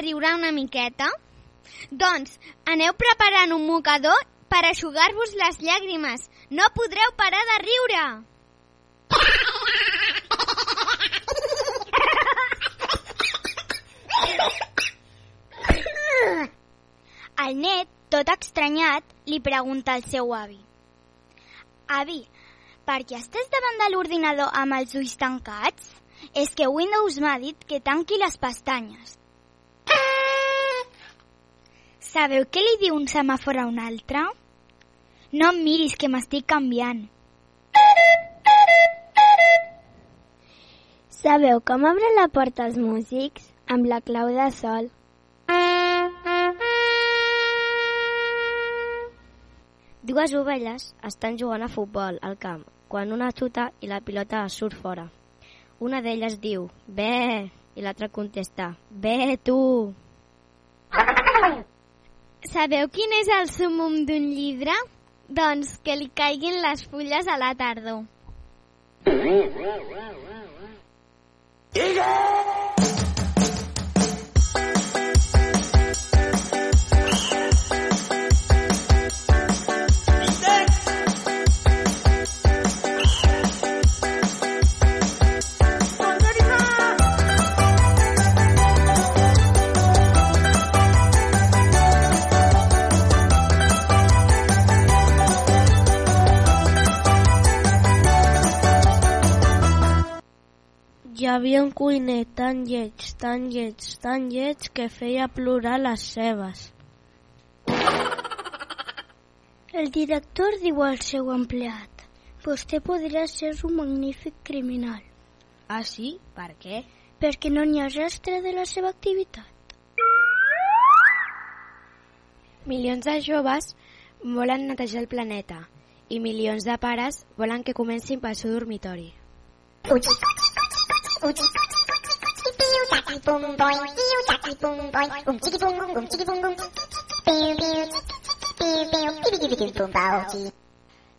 riure una miqueta? Doncs aneu preparant un mocador per aixugar-vos les llàgrimes. No podreu parar de riure! El net, tot estranyat, li pregunta al seu avi. Avi, per què estàs davant de l'ordinador amb els ulls tancats? És que Windows m'ha dit que tanqui les pestanyes. Sabeu què li diu un semàfor a un altre? No em miris, que m'estic canviant. Sabeu com obren la porta els músics? Amb la clau de sol. Dues ovelles estan jugant a futbol al camp quan una xuta i la pilota surt fora. Una d'elles diu, bé, i l'altra contesta, bé, tu. Sabeu quin és el sumum d'un llibre? Doncs que li caiguin les fulles a la tardor. Hi havia un cuiner tan lleig, tan lleig, tan lleig que feia plorar les cebes. El director diu al seu empleat Vostè podria ser un magnífic criminal Ah, sí? Per què? perquè no n'hi ha rastre de la seva activitat. Milions de joves volen netejar el planeta i milions de pares volen que comencin pel seu dormitori.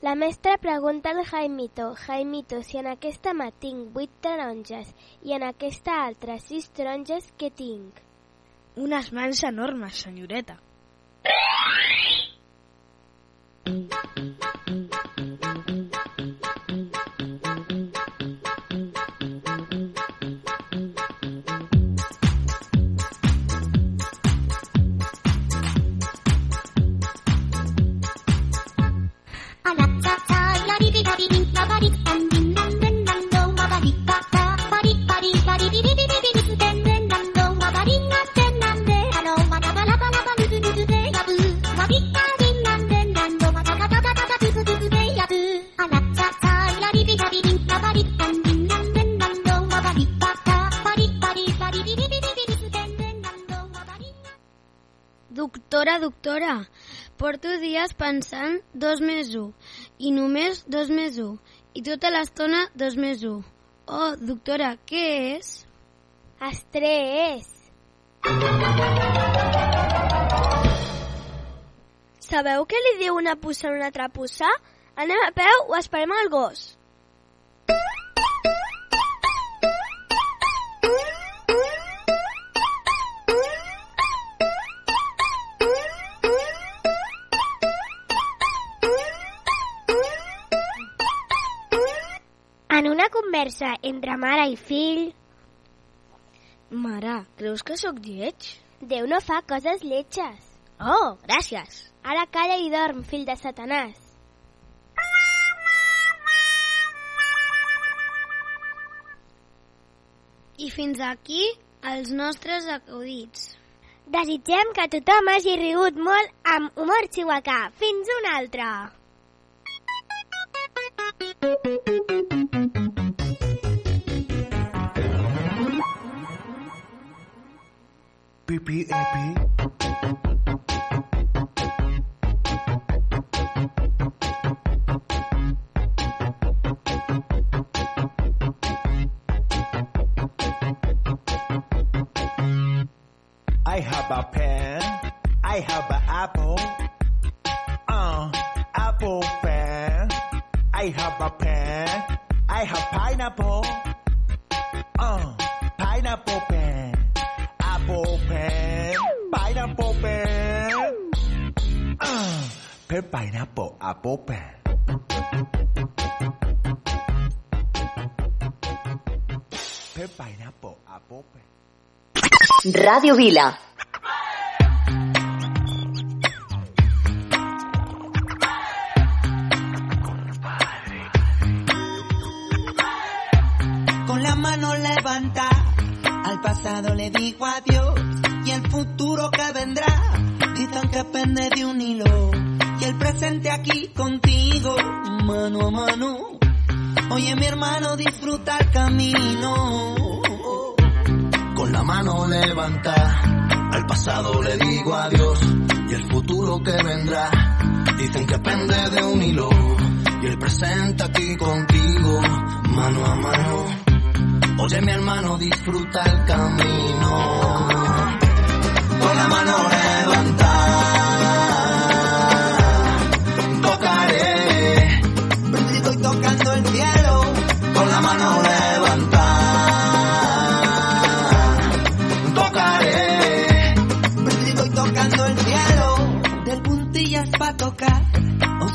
La mestra pregunta al Jaimito, Jaimito, si en aquesta mà tinc vuit taronges i en aquesta altra sis taronges, què tinc? Unes mans enormes, senyoreta. Doctora, dies pensant dos més un i només dos més un i tota l'estona dos més un. Oh, doctora, què és? Estrès. Sabeu què li diu una puça a una altra puça? Anem a peu o esperem el gos? Conversa entre mare i fill, Mare, creus que sóc lleig? Déu no fa coses lletges. Oh, gràcies. Ara calla i dorm, fill de Satanàs. I fins aquí els nostres acudits. Desitgem que tothom hagi rigut molt amb humor xihuacà. Fins una altra! Pipi epi. I have a pen. I have an apple. Uh, apple pen. I have a pen. I have pineapple. Uh, pineapple pineapple, apple. Pen, pineapple, apple pen. Radio Vila. Con la mano levanta, al pasado le digo adiós y el futuro que vendrá. Dicen que depende de un hilo el presente aquí contigo, mano a mano. Oye mi hermano, disfruta el camino. Con la mano levanta, al pasado le digo adiós y el futuro que vendrá. Dicen que pende de un hilo y el presente aquí contigo, mano a mano. Oye mi hermano, disfruta el camino. Con la mano levanta,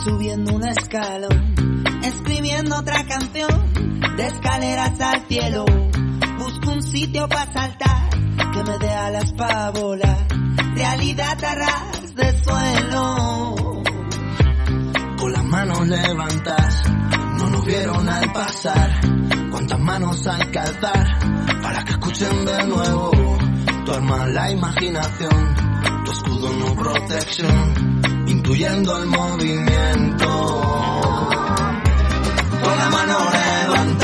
subiendo un escalón. Escribiendo otra canción de escaleras al cielo. Busco un sitio para saltar que me dé alas pa' volar. Realidad a ras de suelo. Con las manos levantas, no nos vieron al pasar. Cuántas manos hay que alzar para que escuchen de nuevo. Tu arma la imaginación, tu escudo no protección, sustituyendo al movimiento. Con la mano levantada.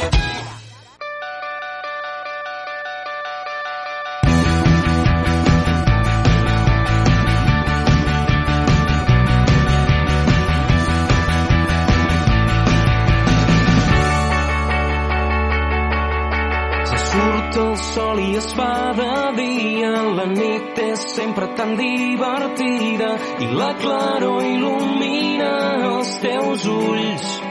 sempre tan divertida i la claror il·lumina els teus ulls.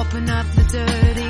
Open up the dirty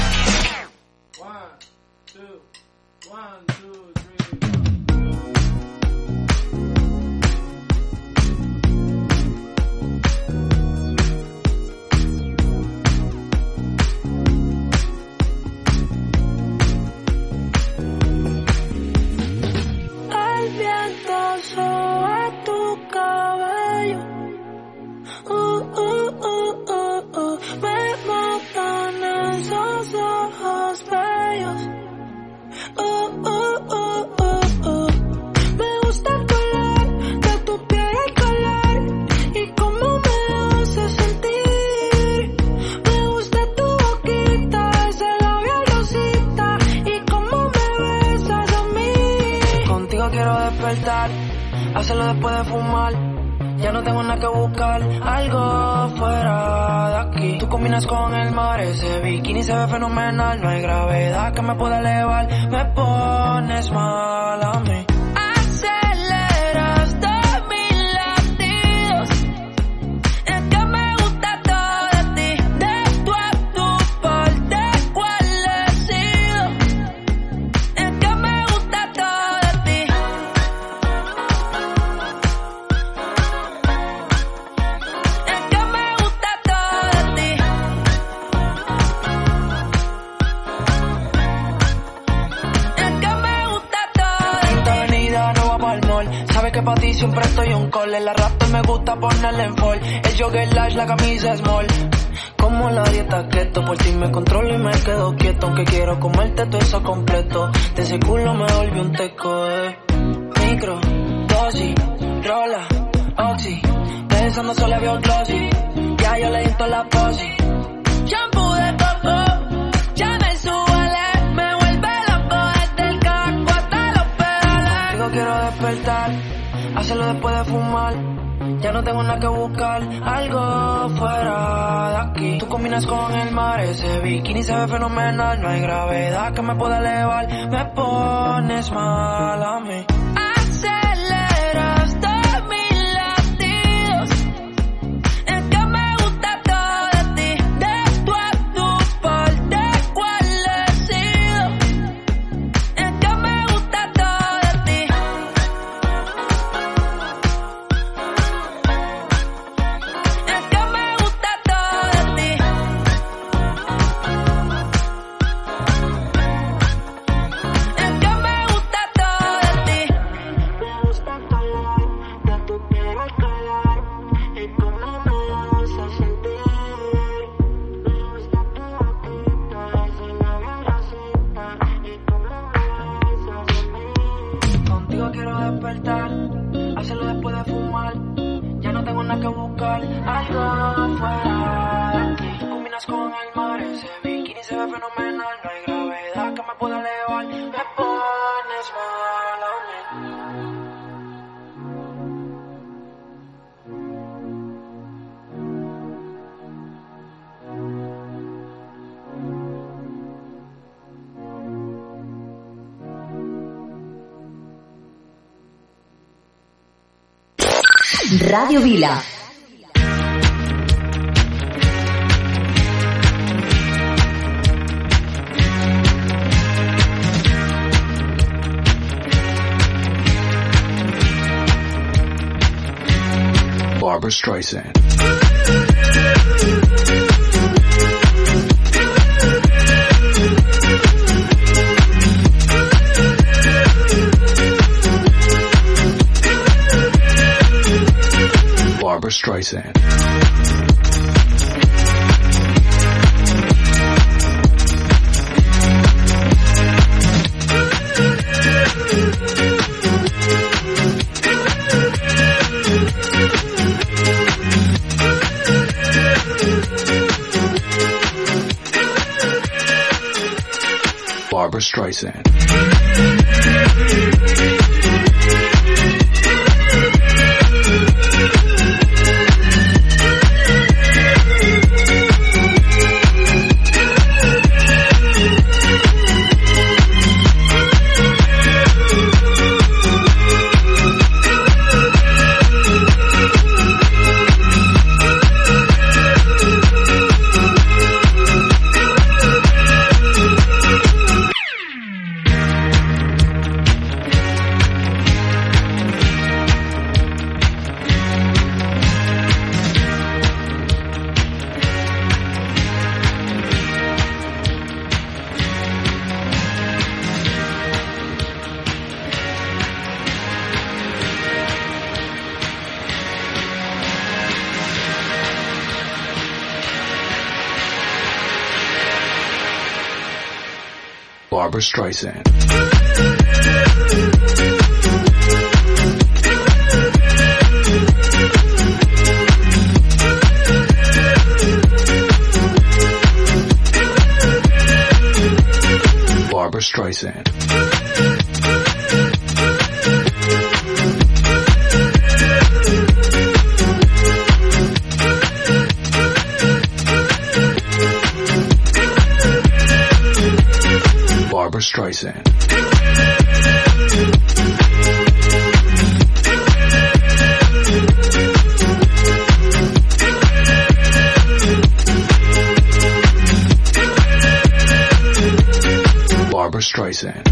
despertar, hacerlo después de fumar. Ya no tengo nada que buscar, algo fuera de aquí. Tú combinas con el mar, ese bikini se ve fenomenal. No hay gravedad que me pueda elevar, me pones mal a mí. Radio Vila. Barbara Streisand. Streisand. Barbara Streisand. Streisand. Barbara Streisand. Streisand. Barbara Streisand.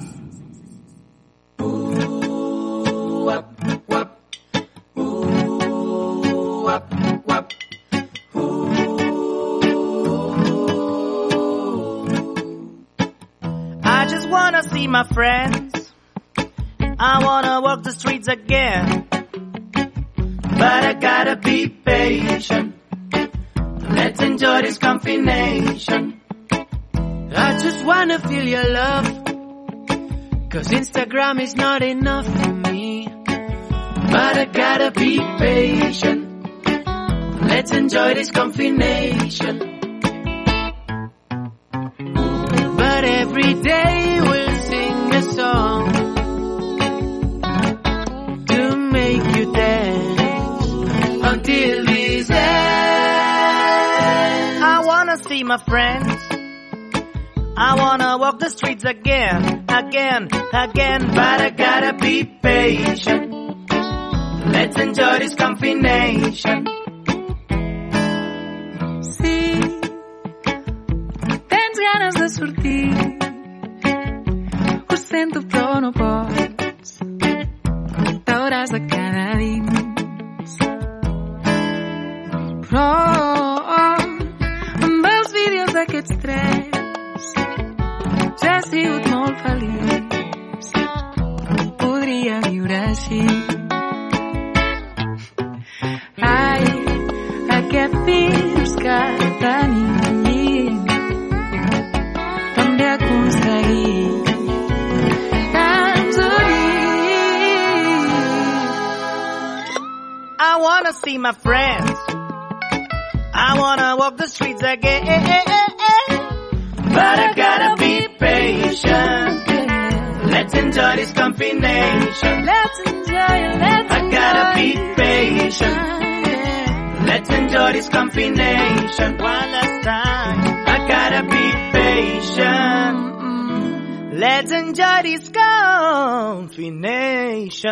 Patient. Let's enjoy this combination. But every day we'll sing a song to make you dance until this end. I wanna see my friends. I wanna walk the streets again, again, again, but I gotta be patient. Let's enjoy this combination. Sí, tens ganes de sortir. Ho sento, però no pots. T'hauràs de quedar dins. Però amb els vídeos d'aquests tres ja he sigut molt feliç. Podria viure així. Aquest virus que tenim també ha aconseguit que ens unim. I wanna see my friends. I wanna walk the streets again. But I gotta be patient. Let's enjoy this combination. Let's enjoy it. Let's I gotta be patient. Let's enjoy this combination. One last time. I gotta be patient. Let's enjoy this combination.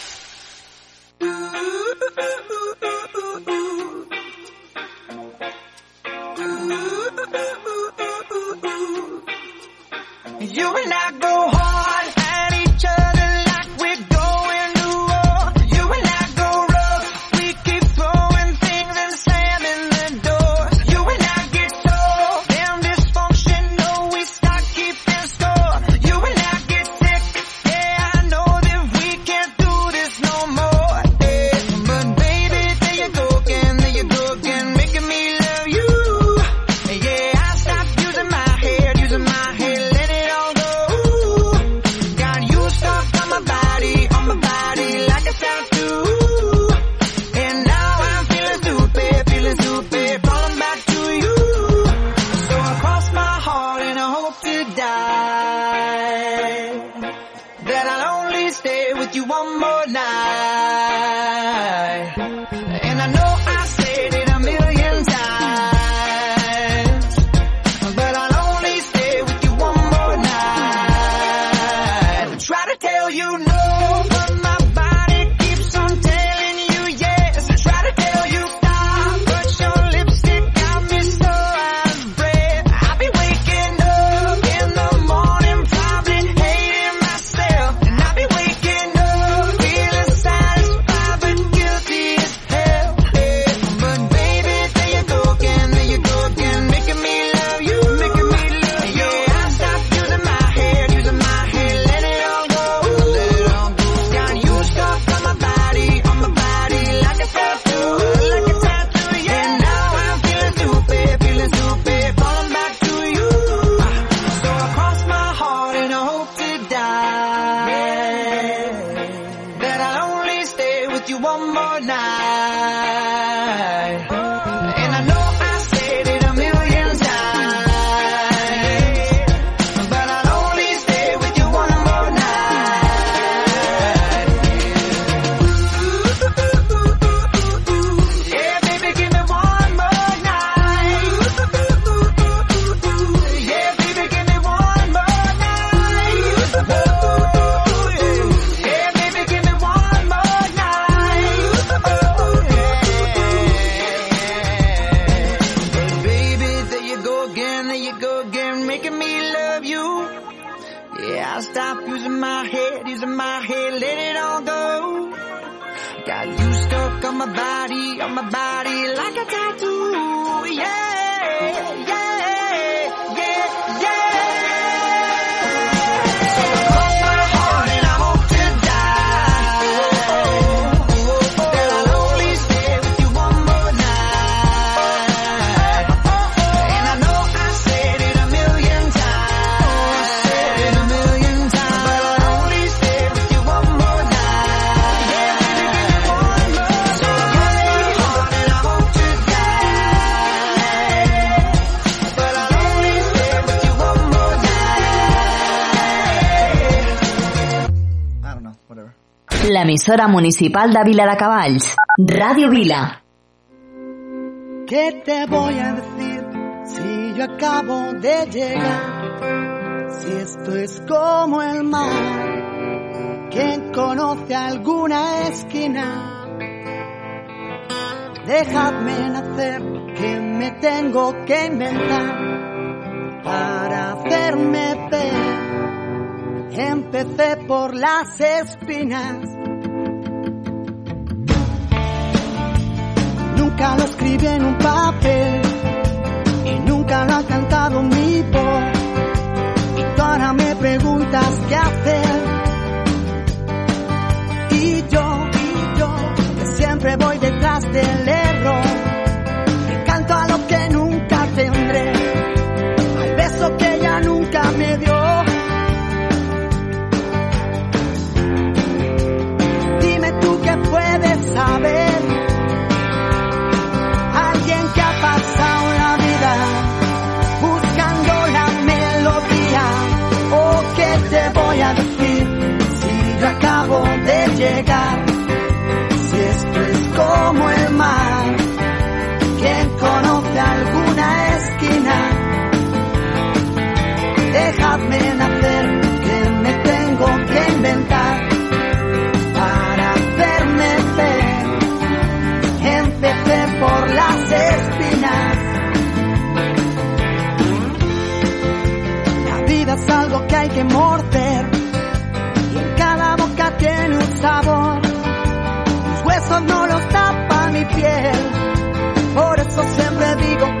l'emissora municipal de Vila de Cavalls, Radio Vila. ¿Qué te voy a decir si yo acabo de llegar? Si esto es como el mar, quien conoce alguna esquina. Dejadme nacer, que me tengo que inventar para hacerme ver. Empecé por las espinas nunca lo escribí en un papel y nunca lo alcancé. Si esto es como el mar, quien conoce alguna esquina, dejadme nacer, que me tengo que inventar para hacerme ver. Empecé por las espinas. La vida es algo que hay que morder y cada boca tiene un sabor Por eso siempre digo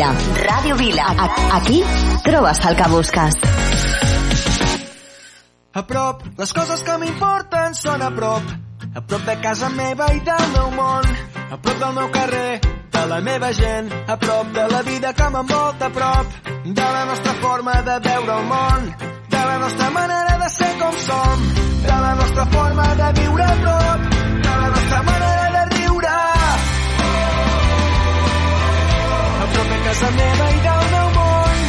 Vila. Ràdio Vila. Aquí trobes el que busques. A prop, les coses que m'importen són a prop. A prop de casa meva i del meu món. A prop del meu carrer, de la meva gent. A prop de la vida que m'envolta a prop. De la nostra forma de veure el món. De la nostra manera de ser com som. De la nostra forma de viure a prop. De la nostra manera de riure prop de casa meva i del meu món.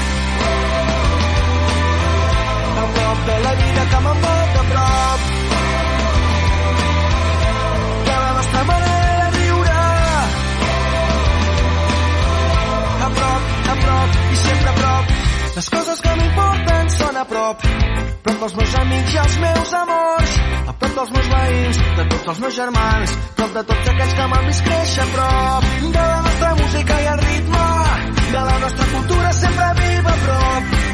A prop de la vida que m'envolta a prop. De la nostra manera de riure. A prop, a prop i sempre a prop. Les coses que m'importen són a prop. Prop dels meus amics i els meus amors prop dels meus veïns, de tots els meus germans, prop de tots aquells que m'han vist créixer a prop. De la nostra música i el ritme, de la nostra cultura sempre viva a prop,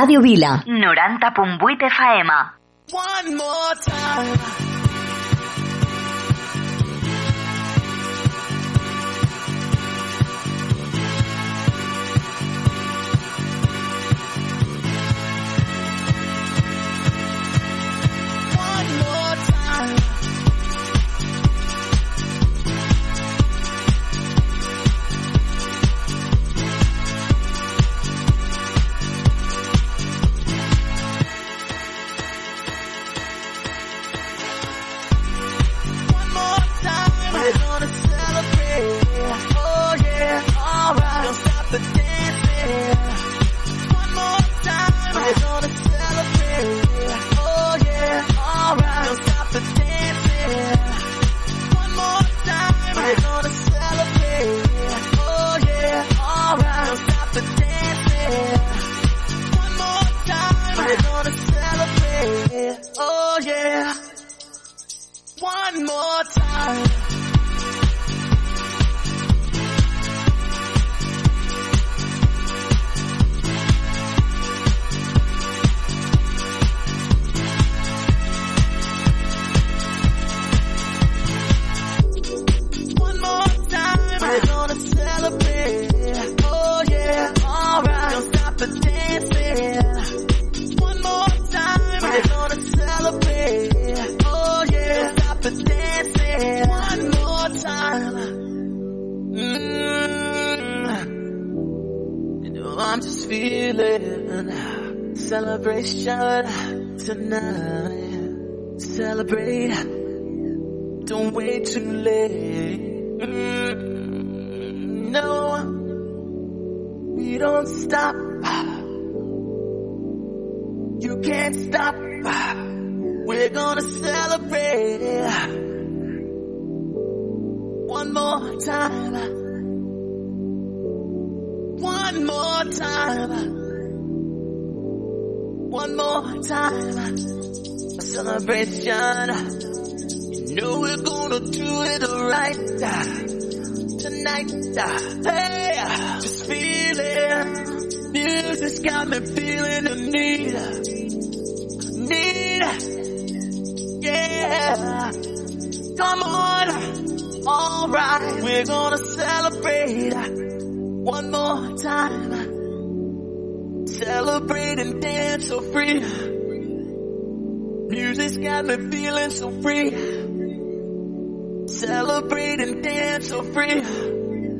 Ràdio Vila. 90.8 FM. One more time. the day. Christian. Hey, just feeling. Music's got me feeling the need. Need. Yeah. Come on. Alright. We're gonna celebrate one more time. Celebrate and dance so free. Music's got me feeling so free. Celebrate and dance so free.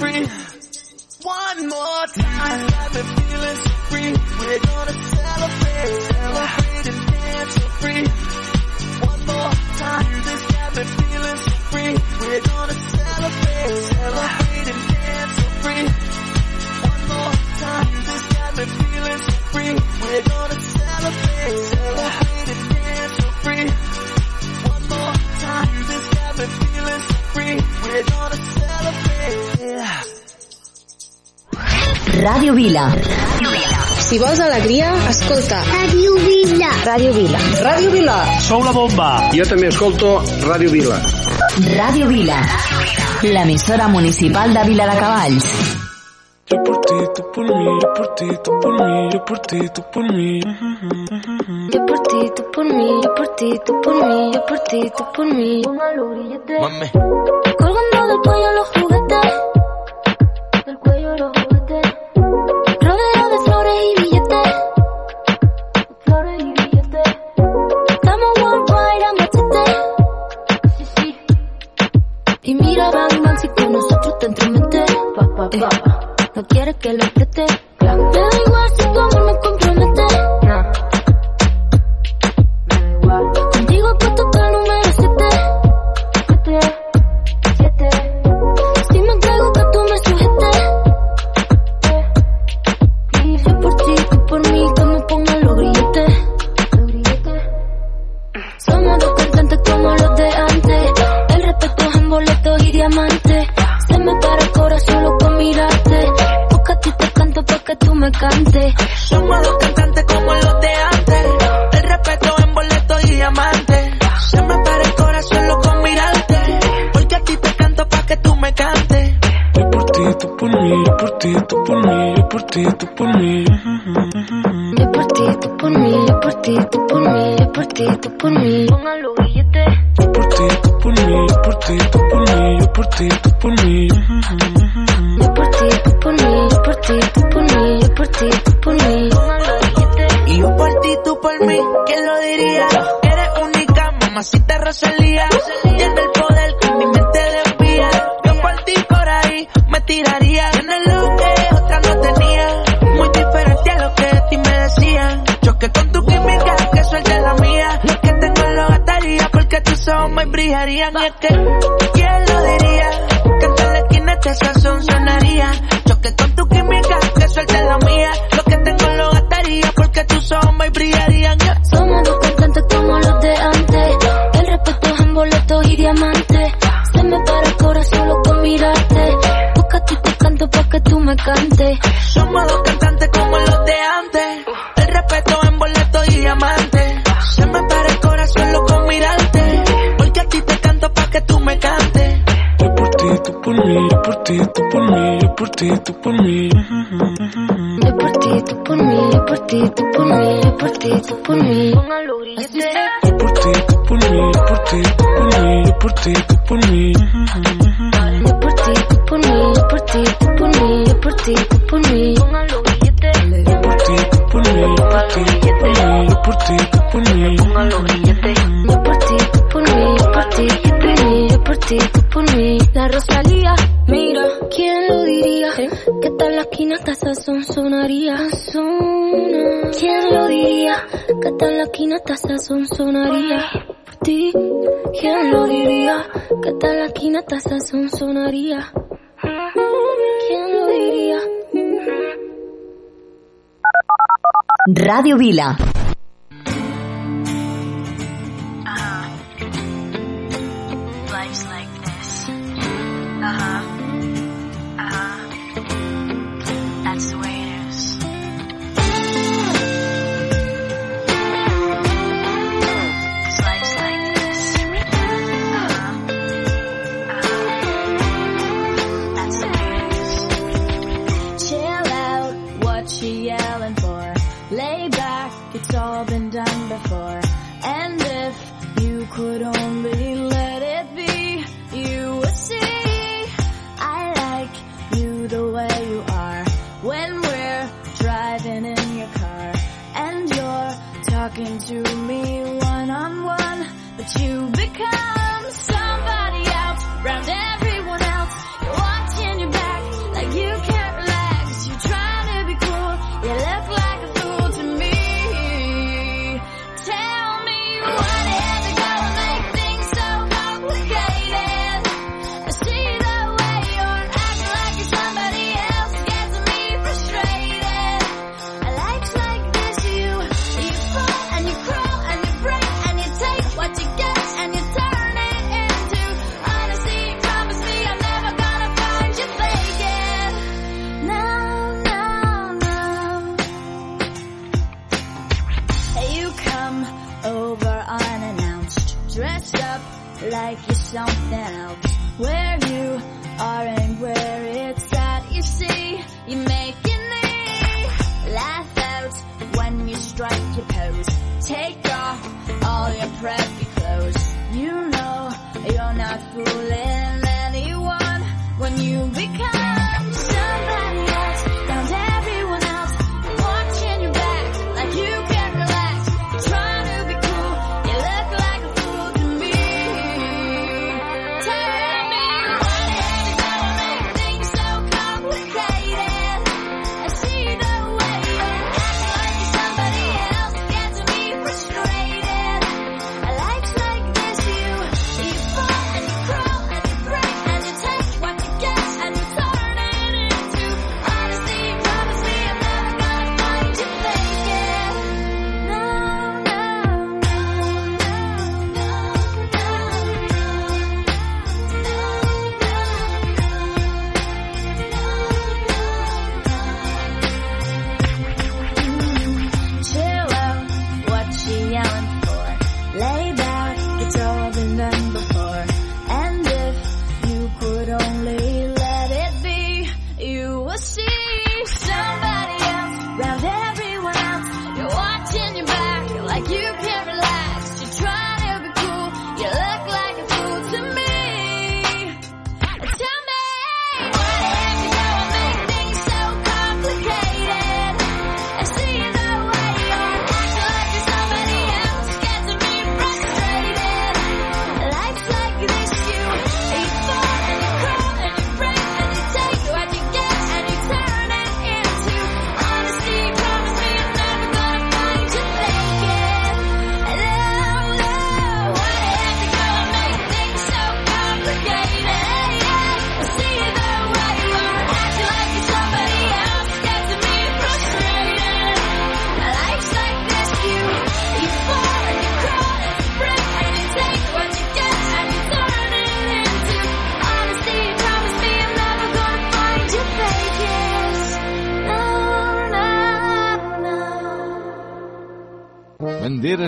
free. One more time, I've been feeling so free. We're gonna celebrate, celebrate and dance so free. One more time, this got me feeling so free. We're gonna celebrate, celebrate and dance so free. One more time, this got me feeling so free. We're gonna celebrate, celebrate and dance so free. One more time, this got me feeling so Radio Vila. Si vols alegria, escolta. Radio Vila. Radio Vila. Radio Vila. Sou la bomba. Jo també escolto Radio Vila. Radio Vila. L'emissora municipal de Vila de Cavalls. Yo por ti, tú por mí, yo por ti, tú por mí, yo por ti, tú por mí. Yo por ti, tú por mí, yo por ti, tú por mí, yo por ti, tú por mí. Mami. Colgando del cuello los juguetes. Del cuello los juguetes. Rodeo de flores y billetes. Flores y billetes. Estamos worldwide a. Sí, sí. Y mira, Bang Bang, si con nosotros te entremete. Pa, pa, pa. Eh no quiere que lo preste. second Radio Vila.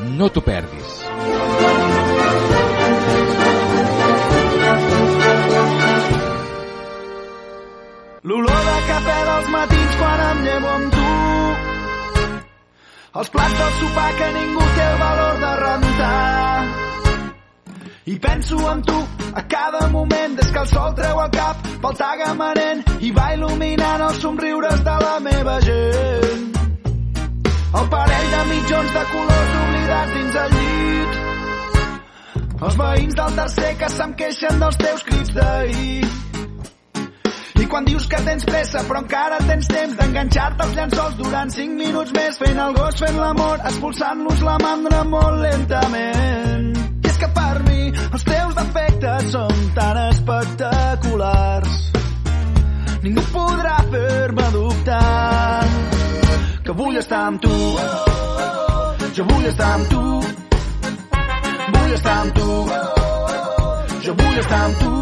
No t'ho perdis. L'olor de cafè dels matins quan em llevo amb tu. Els plats del sopar que ningú té el valor de rentar. I penso en tu a cada moment des que el sol treu el cap pel tagamanent i va il·luminant els somriures de la meva gent. El parell de mitjons de colors oblidats dins el llit. Els veïns del tercer que se'm queixen dels teus crits d'ahir. I quan dius que tens pressa però encara tens temps d'enganxar-te als llençols durant 5 minuts més fent el gos, fent l'amor, expulsant-los la mandra molt lentament. I és que per mi els teus defectes són tan espectaculars ningú podrà fer-me dubtar que vull estar amb tu. Jo vull estar amb tu. Vull estar amb tu. Jo vull estar amb tu.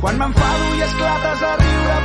Quan m'enfado i esclates a